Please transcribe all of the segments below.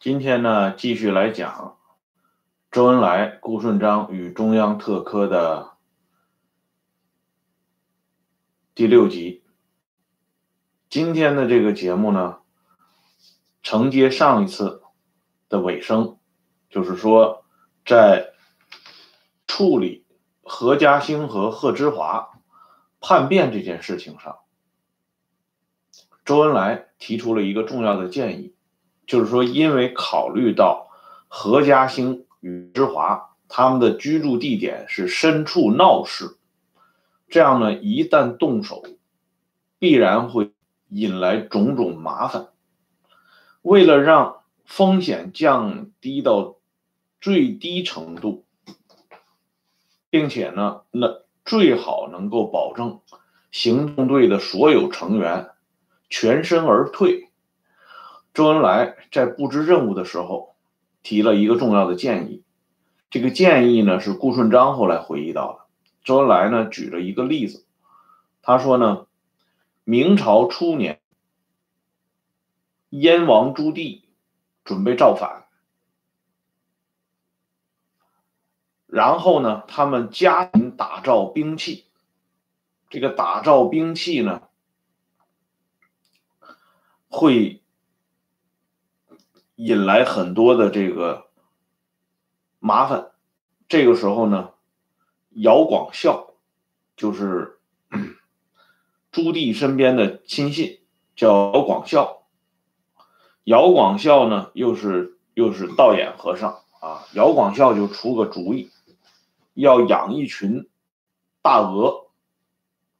今天呢，继续来讲周恩来、顾顺章与中央特科的第六集。今天的这个节目呢，承接上一次的尾声，就是说，在处理何家兴和贺知华叛变这件事情上，周恩来提出了一个重要的建议，就是说，因为考虑到何家兴与之华他们的居住地点是身处闹市，这样呢，一旦动手，必然会。引来种种麻烦。为了让风险降低到最低程度，并且呢，那最好能够保证行动队的所有成员全身而退。周恩来在布置任务的时候提了一个重要的建议，这个建议呢是顾顺章后来回忆到的。周恩来呢举了一个例子，他说呢。明朝初年，燕王朱棣准备造反，然后呢，他们加紧打造兵器。这个打造兵器呢，会引来很多的这个麻烦。这个时候呢，姚广孝就是。朱棣身边的亲信叫姚广孝，姚广孝呢又是又是道眼和尚啊。姚广孝就出个主意，要养一群大鹅。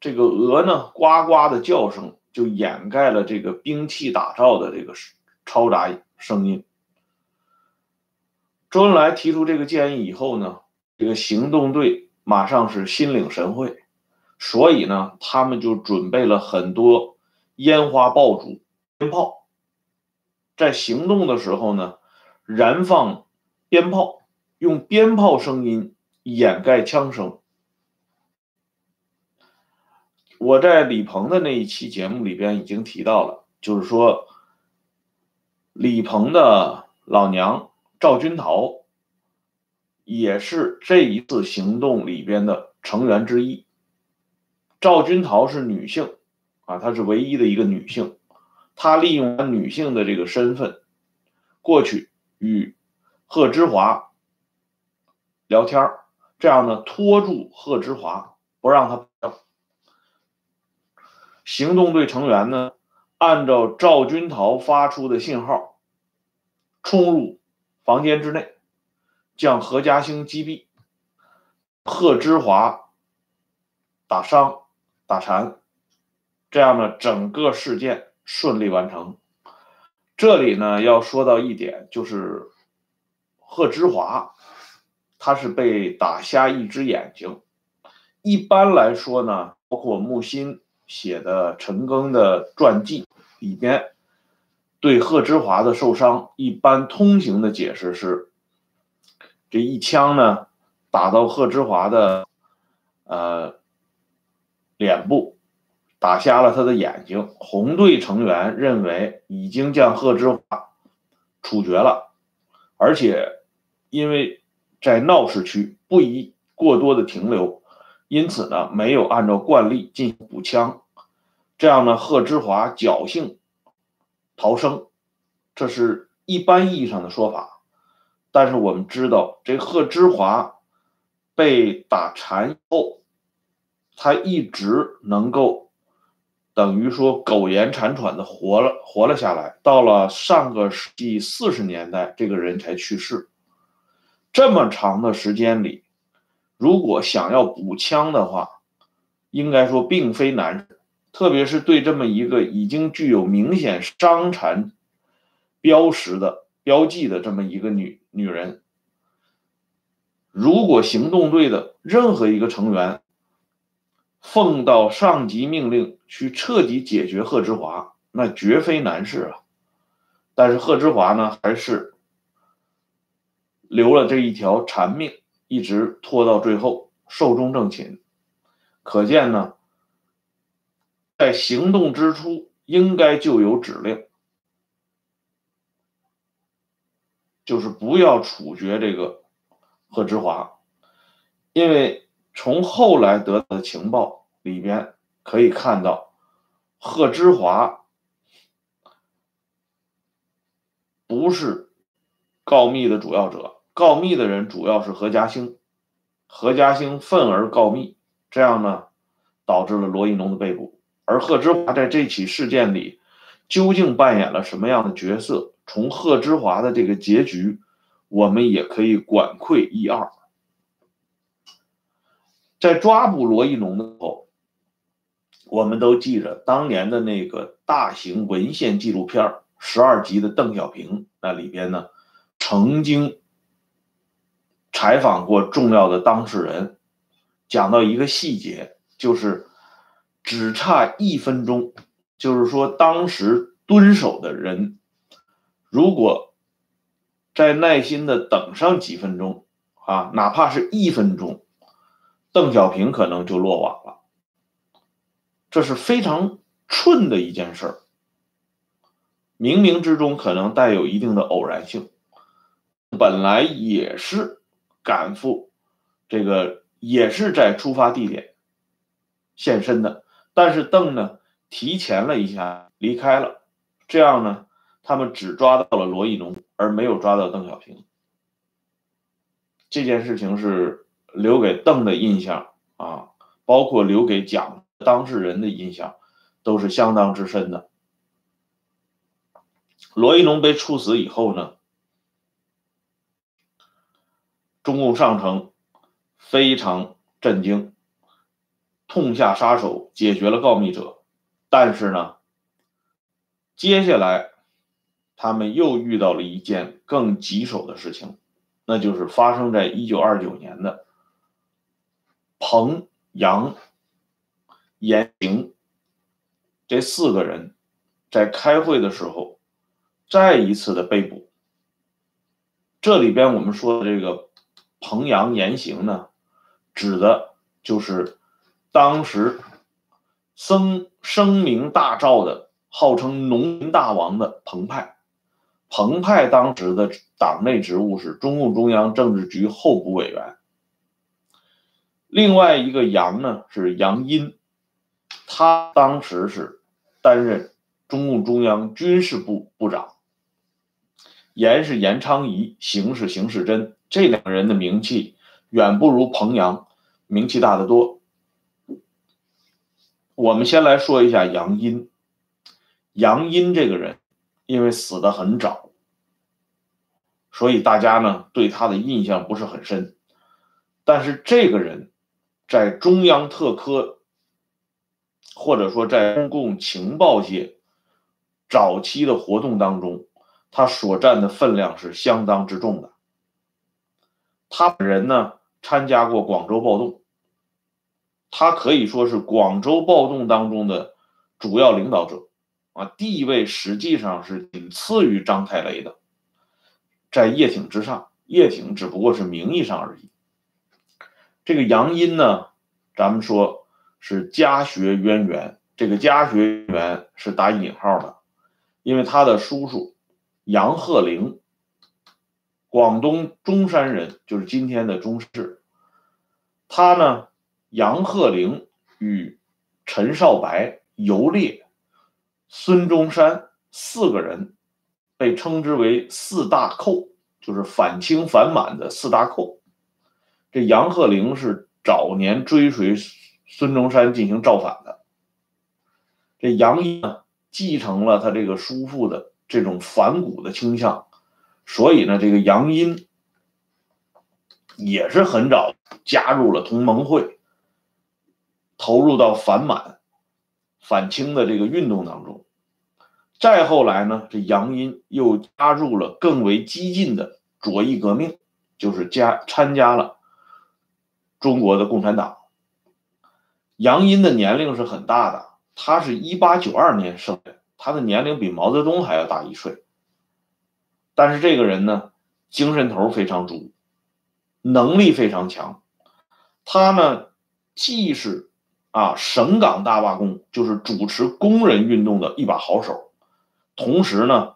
这个鹅呢，呱呱的叫声就掩盖了这个兵器打造的这个嘈杂声音。周恩来提出这个建议以后呢，这个行动队马上是心领神会。所以呢，他们就准备了很多烟花爆竹、鞭炮，在行动的时候呢，燃放鞭炮，用鞭炮声音掩盖枪声。我在李鹏的那一期节目里边已经提到了，就是说，李鹏的老娘赵君桃也是这一次行动里边的成员之一。赵君桃是女性，啊，她是唯一的一个女性。她利用女性的这个身份，过去与贺知华聊天这样呢拖住贺知华，不让他。行动队成员呢，按照赵君陶发出的信号，冲入房间之内，将何家兴击毙，贺知华打伤。打残，这样呢，整个事件顺利完成。这里呢，要说到一点，就是贺知华，他是被打瞎一只眼睛。一般来说呢，包括木心写的陈赓的传记里边，对贺知华的受伤，一般通行的解释是，这一枪呢，打到贺知华的，呃。脸部打瞎了他的眼睛，红队成员认为已经将贺知华处决了，而且因为在闹市区不宜过多的停留，因此呢没有按照惯例进行补枪，这样呢贺知华侥幸逃生，这是一般意义上的说法，但是我们知道这贺知华被打残后。他一直能够等于说苟延残喘的活了活了下来，到了上个世纪四十年代，这个人才去世。这么长的时间里，如果想要补枪的话，应该说并非难事，特别是对这么一个已经具有明显伤残标识的标记的这么一个女女人，如果行动队的任何一个成员。奉到上级命令去彻底解决贺之华，那绝非难事啊。但是贺之华呢，还是留了这一条残命，一直拖到最后寿终正寝。可见呢，在行动之初应该就有指令。就是不要处决这个贺知华，因为从后来得到的情报里边可以看到，贺知华不是告密的主要者，告密的人主要是何家兴，何家兴愤而告密，这样呢，导致了罗一农的被捕。而贺知华在这起事件里究竟扮演了什么样的角色？从贺知华的这个结局，我们也可以管窥一二。在抓捕罗一农的时候，我们都记着当年的那个大型文献纪录片十二集的邓小平，那里边呢曾经采访过重要的当事人，讲到一个细节，就是只差一分钟，就是说当时蹲守的人。如果再耐心的等上几分钟啊，哪怕是一分钟，邓小平可能就落网了。这是非常蠢的一件事儿，冥冥之中可能带有一定的偶然性。本来也是赶赴这个，也是在出发地点现身的，但是邓呢提前了一下离开了，这样呢。他们只抓到了罗亦农，而没有抓到邓小平。这件事情是留给邓的印象啊，包括留给蒋当事人的印象，都是相当之深的。罗亦农被处死以后呢，中共上层非常震惊，痛下杀手，解决了告密者。但是呢，接下来。他们又遇到了一件更棘手的事情，那就是发生在一九二九年的彭阳、严行这四个人在开会的时候再一次的被捕。这里边我们说的这个彭阳、严行呢，指的就是当时声声名大噪的、号称农民大王的彭湃。彭湃当时的党内职务是中共中央政治局候补委员。另外一个杨呢是杨殷，他当时是担任中共中央军事部部长。严是严昌仪，邢是邢世珍，这两个人的名气远不如彭阳名气大得多。我们先来说一下杨殷，杨殷这个人。因为死的很早，所以大家呢对他的印象不是很深。但是这个人，在中央特科，或者说在中共情报界早期的活动当中，他所占的分量是相当之重的。他本人呢参加过广州暴动，他可以说是广州暴动当中的主要领导者。啊，地位实际上是仅次于张太雷的，在叶挺之上，叶挺只不过是名义上而已。这个杨殷呢，咱们说是家学渊源，这个家学渊源是打引号的，因为他的叔叔杨鹤龄，广东中山人，就是今天的中市，他呢，杨鹤龄与陈少白、游猎。孙中山四个人被称之为四大寇，就是反清反满的四大寇。这杨鹤龄是早年追随孙中山进行造反的。这杨殷呢，继承了他这个叔父的这种反古的倾向，所以呢，这个杨殷也是很早加入了同盟会，投入到反满。反清的这个运动当中，再后来呢，这杨殷又加入了更为激进的左翼革命，就是加参加了中国的共产党。杨殷的年龄是很大的，他是一八九二年生的，他的年龄比毛泽东还要大一岁。但是这个人呢，精神头非常足，能力非常强，他呢既是。啊，省港大罢工就是主持工人运动的一把好手，同时呢，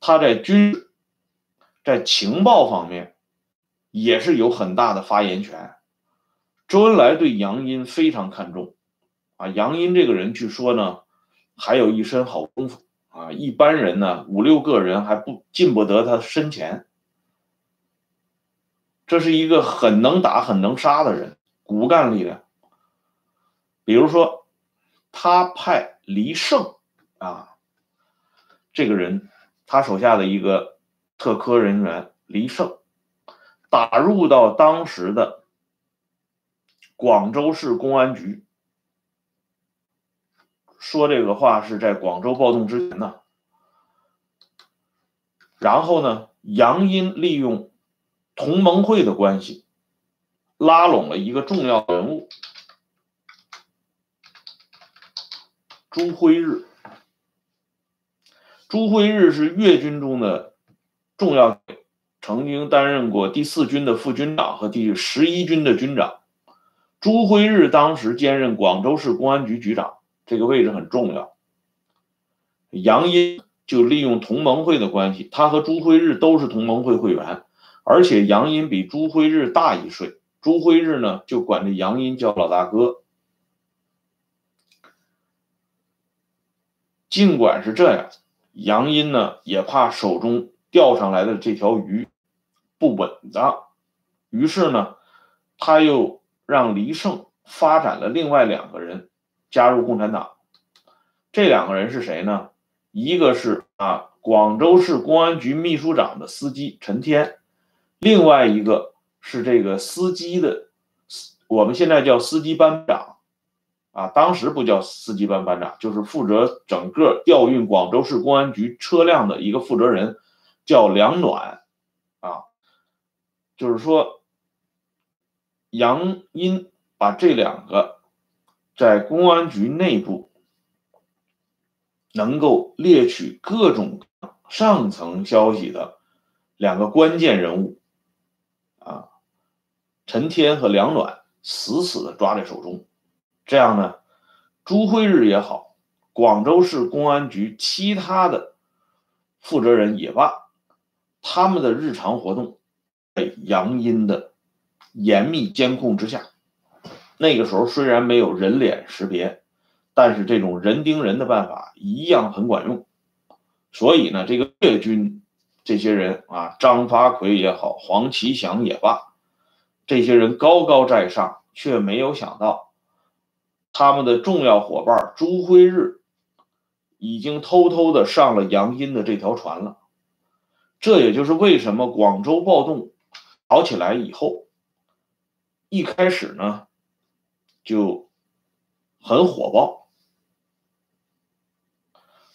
他在军在情报方面也是有很大的发言权。周恩来对杨殷非常看重啊，杨殷这个人据说呢还有一身好功夫啊，一般人呢五六个人还不进不得他身前。这是一个很能打、很能杀的人，骨干力量。比如说，他派黎胜啊，这个人，他手下的一个特科人员黎胜，打入到当时的广州市公安局。说这个话是在广州暴动之前呢。然后呢，杨殷利用。同盟会的关系，拉拢了一个重要人物朱辉日。朱辉日是粤军中的重要，曾经担任过第四军的副军长和第十一军的军长。朱辉日当时兼任广州市公安局局长，这个位置很重要。杨殷就利用同盟会的关系，他和朱辉日都是同盟会会员。而且杨殷比朱辉日大一岁，朱辉日呢就管这杨殷叫老大哥。尽管是这样，杨殷呢也怕手中钓上来的这条鱼不稳当，于是呢，他又让黎胜发展了另外两个人加入共产党。这两个人是谁呢？一个是啊广州市公安局秘书长的司机陈天。另外一个是这个司机的，我们现在叫司机班长，啊，当时不叫司机班班长，就是负责整个调运广州市公安局车辆的一个负责人，叫梁暖，啊，就是说，杨殷把这两个在公安局内部能够猎取各种上层消息的两个关键人物。啊，陈天和梁暖死死的抓在手中，这样呢，朱辉日也好，广州市公安局其他的负责人也罢，他们的日常活动在杨殷的严密监控之下。那个时候虽然没有人脸识别，但是这种人盯人的办法一样很管用。所以呢，这个粤军。这些人啊，张发奎也好，黄其祥也罢，这些人高高在上，却没有想到，他们的重要伙伴朱辉日已经偷偷的上了杨殷的这条船了。这也就是为什么广州暴动搞起来以后，一开始呢就很火爆，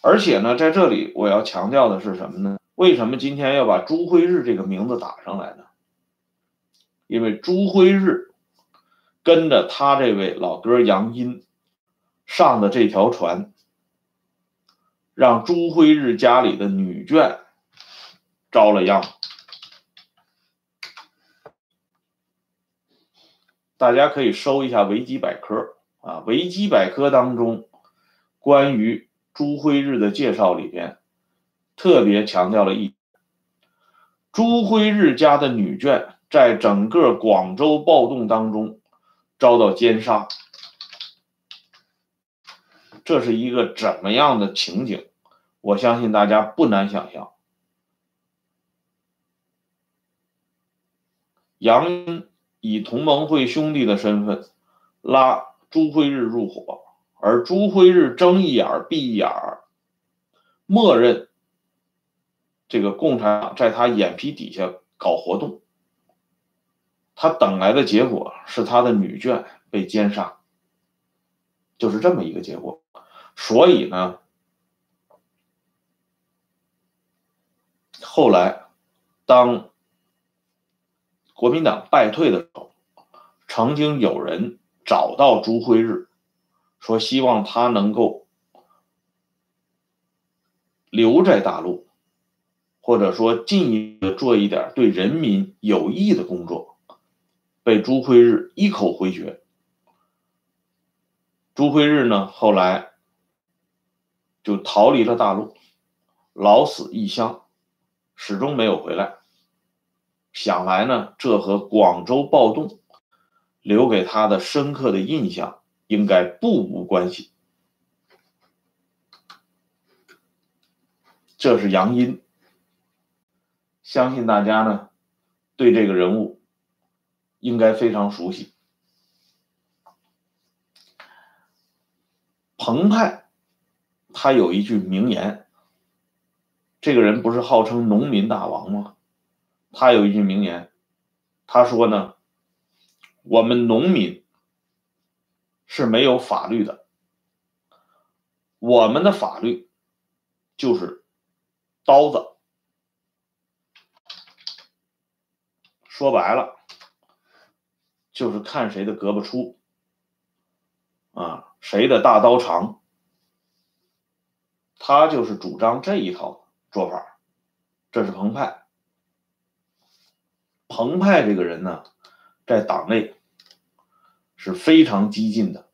而且呢，在这里我要强调的是什么呢？为什么今天要把朱辉日这个名字打上来呢？因为朱辉日跟着他这位老哥杨殷上的这条船，让朱辉日家里的女眷遭了殃。大家可以搜一下维基百科啊，维基百科当中关于朱辉日的介绍里边。特别强调了一朱辉日家的女眷在整个广州暴动当中遭到奸杀，这是一个怎么样的情景？我相信大家不难想象。杨以同盟会兄弟的身份拉朱辉日入伙，而朱辉日睁一眼闭一眼，默认。这个共产党在他眼皮底下搞活动，他等来的结果是他的女眷被奸杀，就是这么一个结果。所以呢，后来当国民党败退的时候，曾经有人找到朱辉日，说希望他能够留在大陆。或者说进一步做一点对人民有益的工作，被朱辉日一口回绝。朱辉日呢，后来就逃离了大陆，老死异乡，始终没有回来。想来呢，这和广州暴动留给他的深刻的印象应该不无关系。这是杨殷，相信大家呢对这个人物应该非常熟悉。彭湃他有一句名言，这个人不是号称农民大王吗？他有一句名言，他说呢：“我们农民是没有法律的，我们的法律就是刀子。说白了，就是看谁的胳膊粗，啊，谁的大刀长。他就是主张这一套做法，这是彭湃。”彭湃这个人呢，在党内是非常激进的。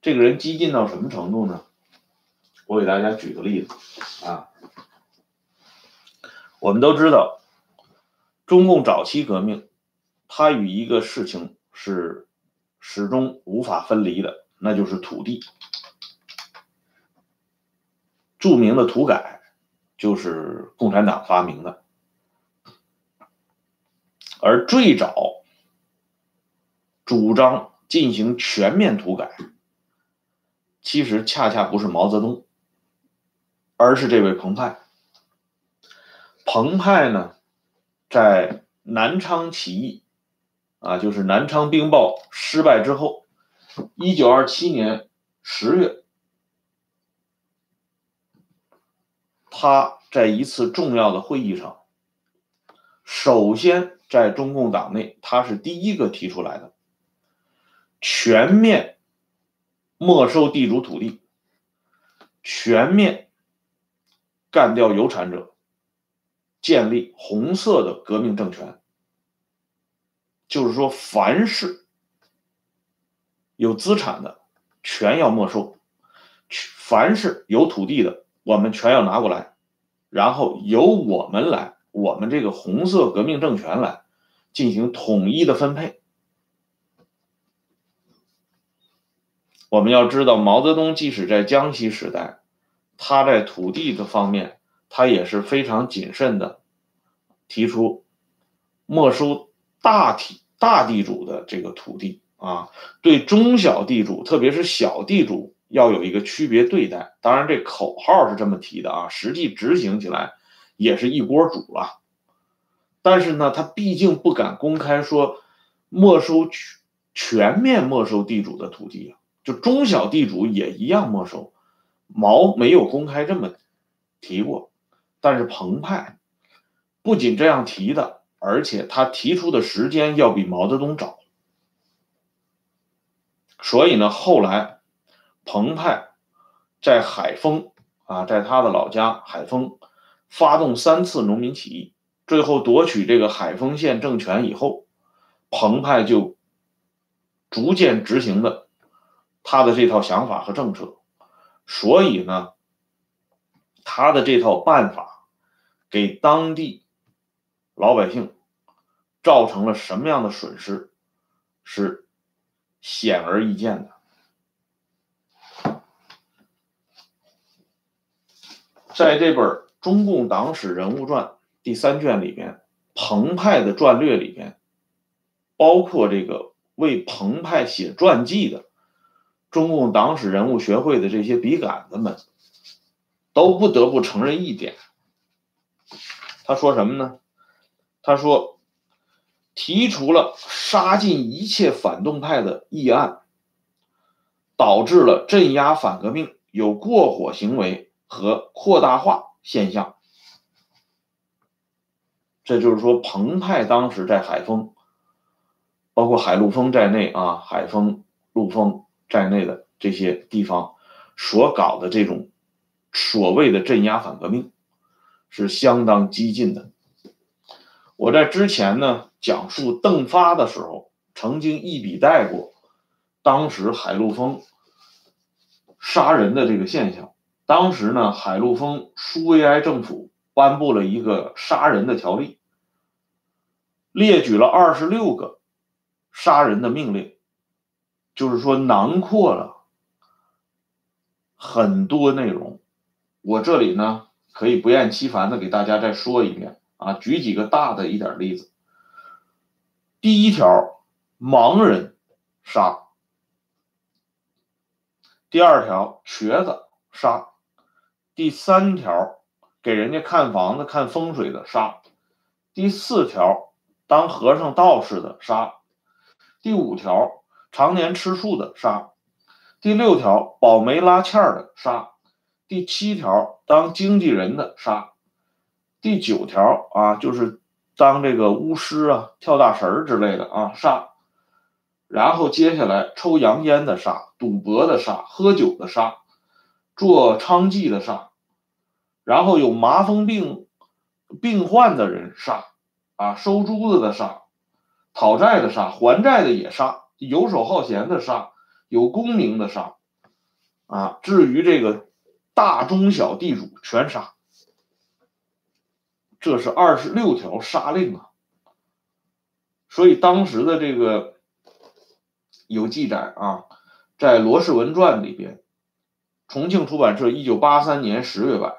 这个人激进到什么程度呢？我给大家举个例子啊。我们都知道，中共早期革命，它与一个事情是始终无法分离的，那就是土地。著名的土改就是共产党发明的。而最早主张进行全面土改，其实恰恰不是毛泽东，而是这位彭湃。彭湃呢，在南昌起义，啊，就是南昌兵报失败之后，一九二七年十月，他在一次重要的会议上，首先。在中共党内，他是第一个提出来的，全面没收地主土地，全面干掉有产者，建立红色的革命政权。就是说，凡是有资产的，全要没收；凡是有土地的，我们全要拿过来，然后由我们来。我们这个红色革命政权来进行统一的分配。我们要知道，毛泽东即使在江西时代，他在土地的方面，他也是非常谨慎的，提出没收大体大地主的这个土地啊，对中小地主，特别是小地主，要有一个区别对待。当然，这口号是这么提的啊，实际执行起来。也是一锅煮了，但是呢，他毕竟不敢公开说没收全全面没收地主的土地啊，就中小地主也一样没收。毛没有公开这么提过，但是彭湃不仅这样提的，而且他提出的时间要比毛泽东早。所以呢，后来彭湃在海丰啊，在他的老家海丰。发动三次农民起义，最后夺取这个海丰县政权以后，彭湃就逐渐执行的他的这套想法和政策，所以呢，他的这套办法给当地老百姓造成了什么样的损失，是显而易见的。在这本。《中共党史人物传》第三卷里边，彭湃的传略里边，包括这个为彭湃写传记的中共党史人物学会的这些笔杆子们，都不得不承认一点。他说什么呢？他说，提出了杀尽一切反动派的议案，导致了镇压反革命有过火行为和扩大化。现象，这就是说，彭湃当时在海丰，包括海陆丰在内啊，海丰、陆丰在内的这些地方所搞的这种所谓的镇压反革命，是相当激进的。我在之前呢讲述邓发的时候，曾经一笔带过当时海陆丰杀人的这个现象。当时呢，海陆丰苏维埃政府颁布了一个杀人的条例，列举了二十六个杀人的命令，就是说囊括了很多内容。我这里呢，可以不厌其烦的给大家再说一遍啊，举几个大的一点例子。第一条，盲人杀；第二条，瘸子杀；第三条，给人家看房子、看风水的杀；第四条，当和尚、道士的杀；第五条，常年吃素的杀；第六条，保媒拉纤的杀；第七条，当经纪人的杀；第九条啊，就是。当这个巫师啊、跳大神之类的啊杀，然后接下来抽洋烟的杀、赌博的杀、喝酒的杀、做娼妓的杀，然后有麻风病病患的人杀啊，收珠子的杀、讨债的杀、还债的也杀、游手好闲的杀、有功名的杀啊，至于这个大中小地主全杀。这是二十六条杀令啊，所以当时的这个有记载啊，在《罗氏文传》里边，重庆出版社一九八三年十月版，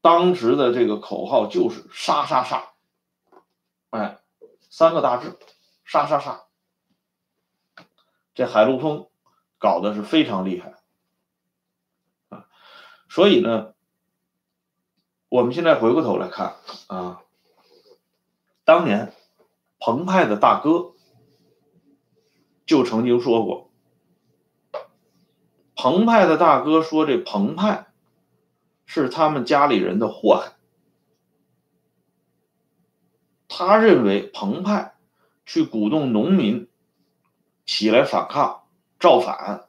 当时的这个口号就是“杀杀杀”，哎，三个大字“杀杀杀”。这海陆丰搞的是非常厉害啊，所以呢。我们现在回过头来看啊，当年澎湃的大哥就曾经说过，澎湃的大哥说这澎湃是他们家里人的祸害，他认为澎湃去鼓动农民起来反抗造反，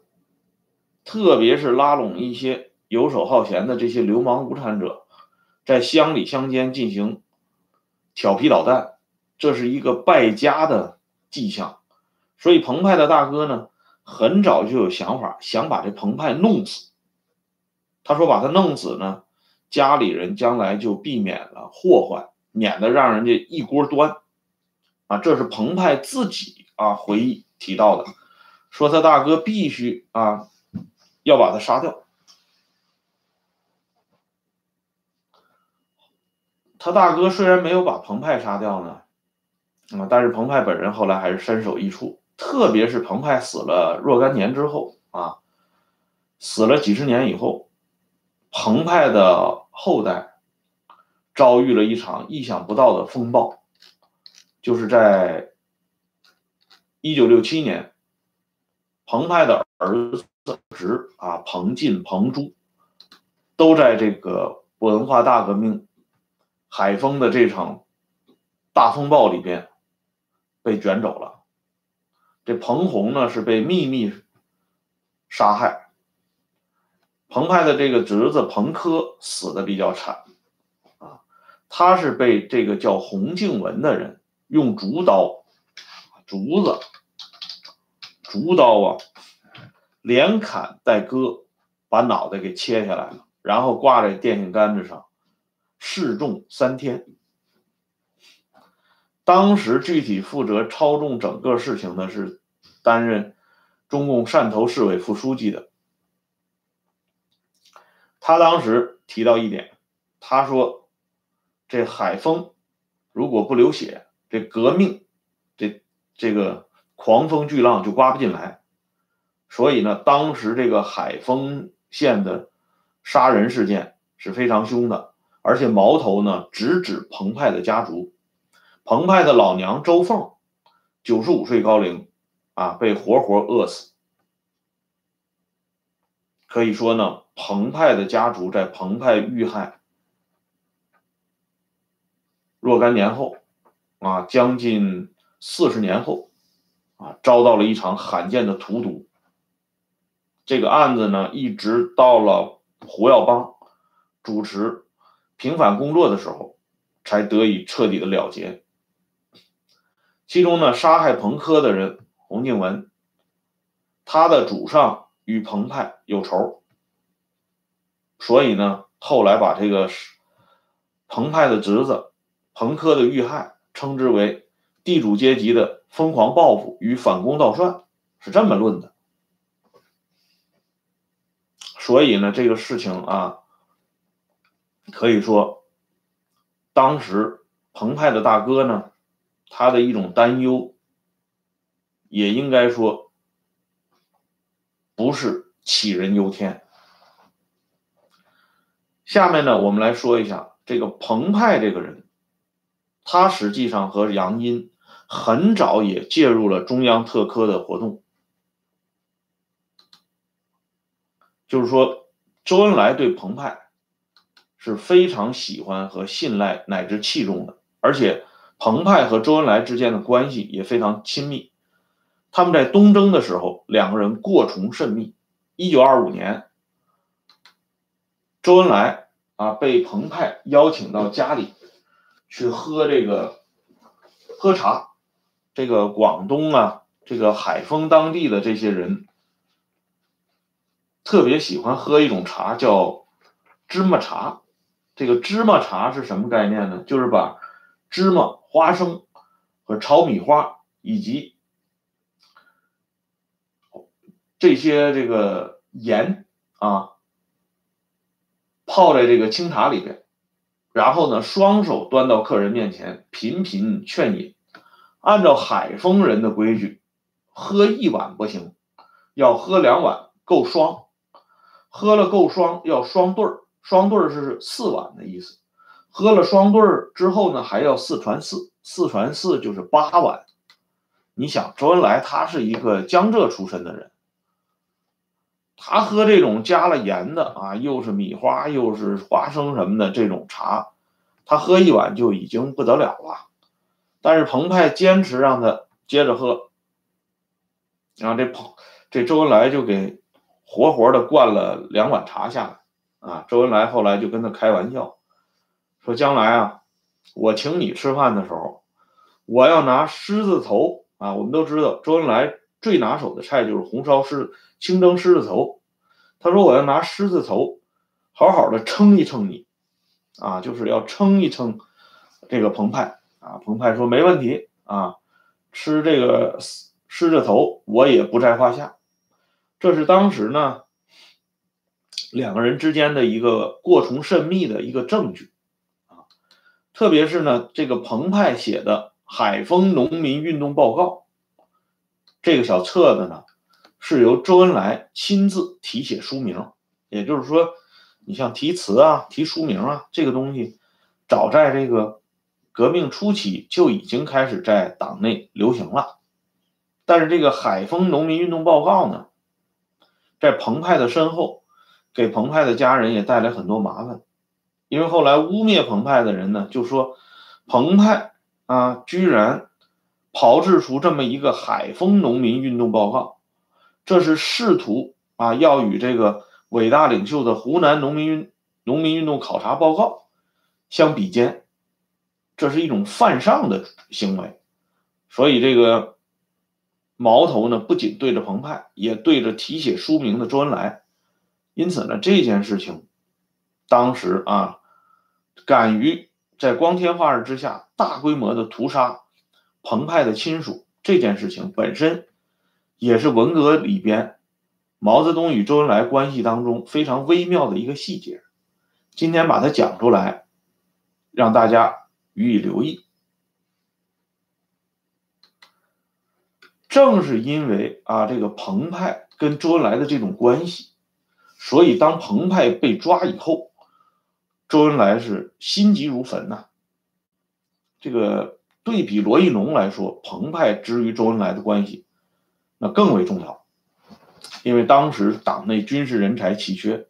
特别是拉拢一些游手好闲的这些流氓无产者。在乡里乡间进行调皮捣蛋，这是一个败家的迹象。所以澎湃的大哥呢，很早就有想法，想把这澎湃弄死。他说：“把他弄死呢，家里人将来就避免了祸患，免得让人家一锅端。”啊，这是澎湃自己啊回忆提到的，说他大哥必须啊要把他杀掉。他大哥虽然没有把彭湃杀掉呢，啊，但是彭湃本人后来还是身首异处。特别是彭湃死了若干年之后啊，死了几十年以后，彭湃的后代遭遇了一场意想不到的风暴，就是在一九六七年，彭湃的儿子侄啊彭进、彭珠都在这个文化大革命。海丰的这场大风暴里边被卷走了，这彭洪呢是被秘密杀害，彭湃的这个侄子彭科死的比较惨啊，他是被这个叫洪敬文的人用竹刀，竹子，竹刀啊，连砍带割，把脑袋给切下来了，然后挂在电线杆子上。示众三天。当时具体负责操纵整个事情的是担任中共汕头市委副书记的。他当时提到一点，他说：“这海丰如果不流血，这革命这这个狂风巨浪就刮不进来。所以呢，当时这个海丰县的杀人事件是非常凶的。”而且矛头呢直指澎湃的家族，澎湃的老娘周凤，九十五岁高龄，啊，被活活饿死。可以说呢，澎湃的家族在澎湃遇害若干年后，啊，将近四十年后，啊，遭到了一场罕见的荼毒。这个案子呢，一直到了胡耀邦主持。平反工作的时候，才得以彻底的了结。其中呢，杀害彭科的人洪敬文，他的祖上与彭湃有仇，所以呢，后来把这个彭湃的侄子彭科的遇害称之为地主阶级的疯狂报复与反攻倒算，是这么论的。所以呢，这个事情啊，可以说，当时澎湃的大哥呢，他的一种担忧，也应该说不是杞人忧天。下面呢，我们来说一下这个澎湃这个人。他实际上和杨殷很早也介入了中央特科的活动，就是说，周恩来对澎湃是非常喜欢和信赖乃至器重的，而且澎湃和周恩来之间的关系也非常亲密。他们在东征的时候，两个人过从甚密。一九二五年，周恩来啊被澎湃邀请到家里。去喝这个喝茶，这个广东啊，这个海丰当地的这些人特别喜欢喝一种茶，叫芝麻茶。这个芝麻茶是什么概念呢？就是把芝麻、花生和炒米花以及这些这个盐啊泡在这个清茶里边。然后呢，双手端到客人面前，频频劝饮。按照海丰人的规矩，喝一碗不行，要喝两碗够双。喝了够双，要双对儿，双对儿是四碗的意思。喝了双对儿之后呢，还要四传四，四传四就是八碗。你想，周恩来他是一个江浙出身的人。他喝这种加了盐的啊，又是米花又是花生什么的这种茶，他喝一碗就已经不得了了。但是澎湃坚持让他接着喝，然后这澎这周恩来就给活活的灌了两碗茶下来。啊，周恩来后来就跟他开玩笑，说将来啊，我请你吃饭的时候，我要拿狮子头啊。我们都知道周恩来最拿手的菜就是红烧狮。清蒸狮子头，他说我要拿狮子头好好的称一称你，啊，就是要称一称这个澎湃啊。澎湃说没问题啊，吃这个狮子头我也不在话下。这是当时呢两个人之间的一个过从甚密的一个证据啊。特别是呢这个澎湃写的《海丰农民运动报告》这个小册子呢。是由周恩来亲自题写书名，也就是说，你像题词啊、题书名啊，这个东西，早在这个革命初期就已经开始在党内流行了。但是这个《海丰农民运动报告》呢，在澎湃的身后，给澎湃的家人也带来很多麻烦，因为后来污蔑澎湃的人呢，就说澎湃啊，居然炮制出这么一个《海丰农民运动报告》。这是试图啊，要与这个伟大领袖的湖南农民运农民运动考察报告相比肩，这是一种犯上的行为。所以这个矛头呢，不仅对着澎湃，也对着题写书名的周恩来。因此呢，这件事情当时啊，敢于在光天化日之下大规模的屠杀澎湃的亲属，这件事情本身。也是文革里边毛泽东与周恩来关系当中非常微妙的一个细节，今天把它讲出来，让大家予以留意。正是因为啊这个澎湃跟周恩来的这种关系，所以当澎湃被抓以后，周恩来是心急如焚呐。这个对比罗亦农来说，澎湃之于周恩来的关系。那更为重要，因为当时党内军事人才奇缺，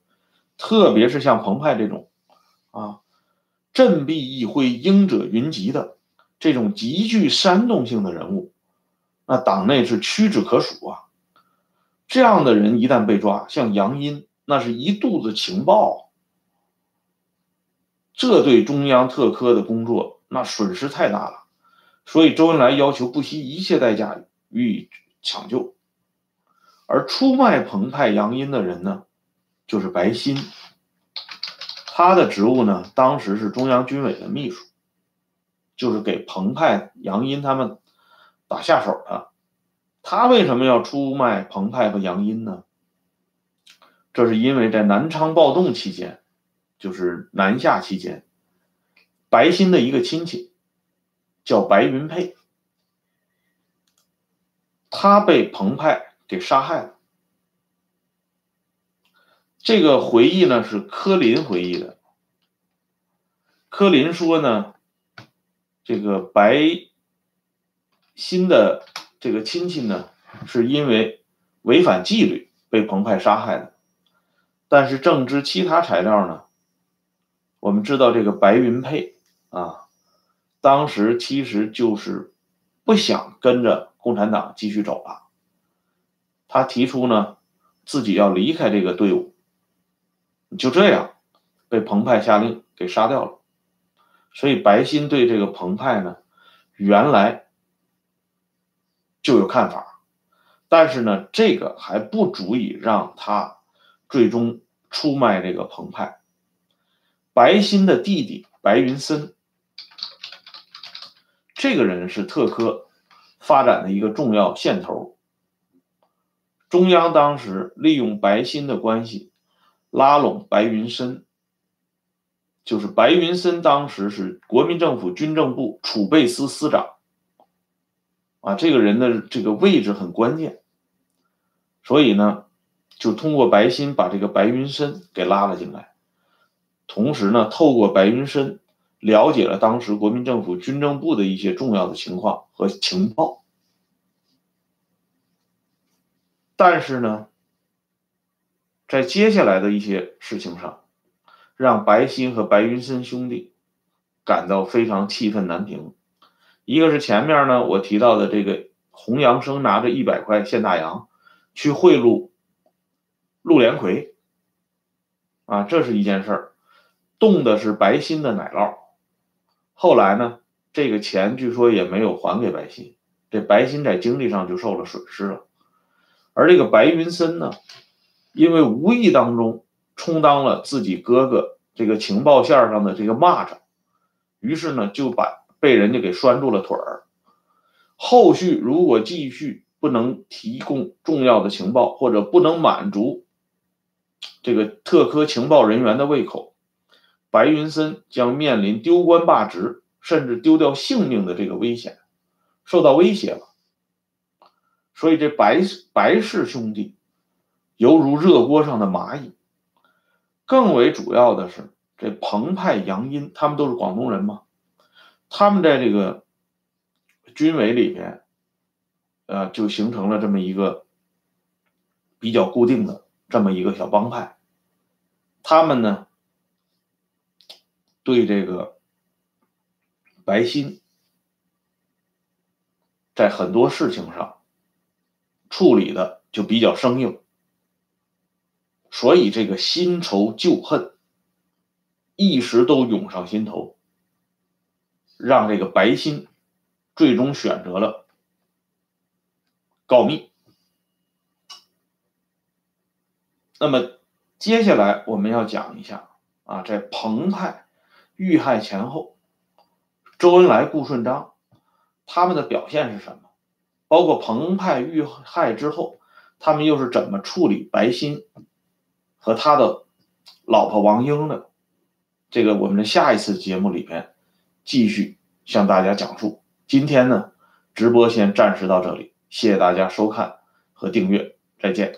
特别是像澎湃这种，啊，振臂一挥，鹰者云集的这种极具煽动性的人物，那党内是屈指可数啊。这样的人一旦被抓，像杨殷，那是一肚子情报，这对中央特科的工作那损失太大了，所以周恩来要求不惜一切代价予以。抢救，而出卖澎湃杨殷的人呢，就是白新。他的职务呢，当时是中央军委的秘书，就是给彭湃、杨殷他们打下手的。他为什么要出卖彭湃和杨殷呢？这是因为在南昌暴动期间，就是南下期间，白歆的一个亲戚叫白云佩，他被彭湃给杀害了。这个回忆呢是柯林回忆的。柯林说呢，这个白歆的这个亲戚呢，是因为违反纪律被彭湃杀害的。但是正知其他材料呢，我们知道这个白云佩啊，当时其实就是不想跟着共产党继续走了。他提出呢，自己要离开这个队伍，就这样被彭湃下令给杀掉了。所以白心对这个彭湃呢，原来就有看法，但是呢，这个还不足以让他最终出卖这个彭湃。白歆的弟弟白云森，这个人是特科发展的一个重要线头。中央当时利用白歆的关系，拉拢白云森。就是白云森当时是国民政府军政部储备司司长，啊，这个人的这个位置很关键，所以呢，就通过白歆把这个白云深给拉了进来，同时呢，透过白云深了解了当时国民政府军政部的一些重要的情况和情报，但是呢，在接下来的一些事情上。让白歆和白云深兄弟感到非常气愤难平。一个是前面呢，我提到的这个洪阳生拿着一百块现大洋去贿赂陆连魁，啊，这是一件事儿，动的是白心的奶酪。后来呢，这个钱据说也没有还给白心，这白心在经济上就受了损失了。而这个白云森呢，因为无意当中。充当了自己哥哥这个情报线上的这个蚂蚱，于是呢就把被人家给拴住了腿儿。后续如果继续不能提供重要的情报，或者不能满足这个特科情报人员的胃口，白云森将面临丢官罢职，甚至丢掉性命的这个危险，受到威胁了。所以这白白氏兄弟犹如热锅上的蚂蚁。更为主要的是，这彭湃、杨殷他们都是广东人嘛，他们在这个军委里边，呃，就形成了这么一个比较固定的这么一个小帮派。他们呢，对这个白心在很多事情上处理的就比较生硬。所以这个新仇旧恨一时都涌上心头，让这个白心最终选择了告密。那么接下来我们要讲一下啊，在彭湃遇害前后，周恩来、顾顺章他们的表现是什么？包括彭湃遇害之后，他们又是怎么处理白歆？和他的老婆王英的，这个我们的下一次节目里边继续向大家讲述。今天呢，直播先暂时到这里，谢谢大家收看和订阅，再见。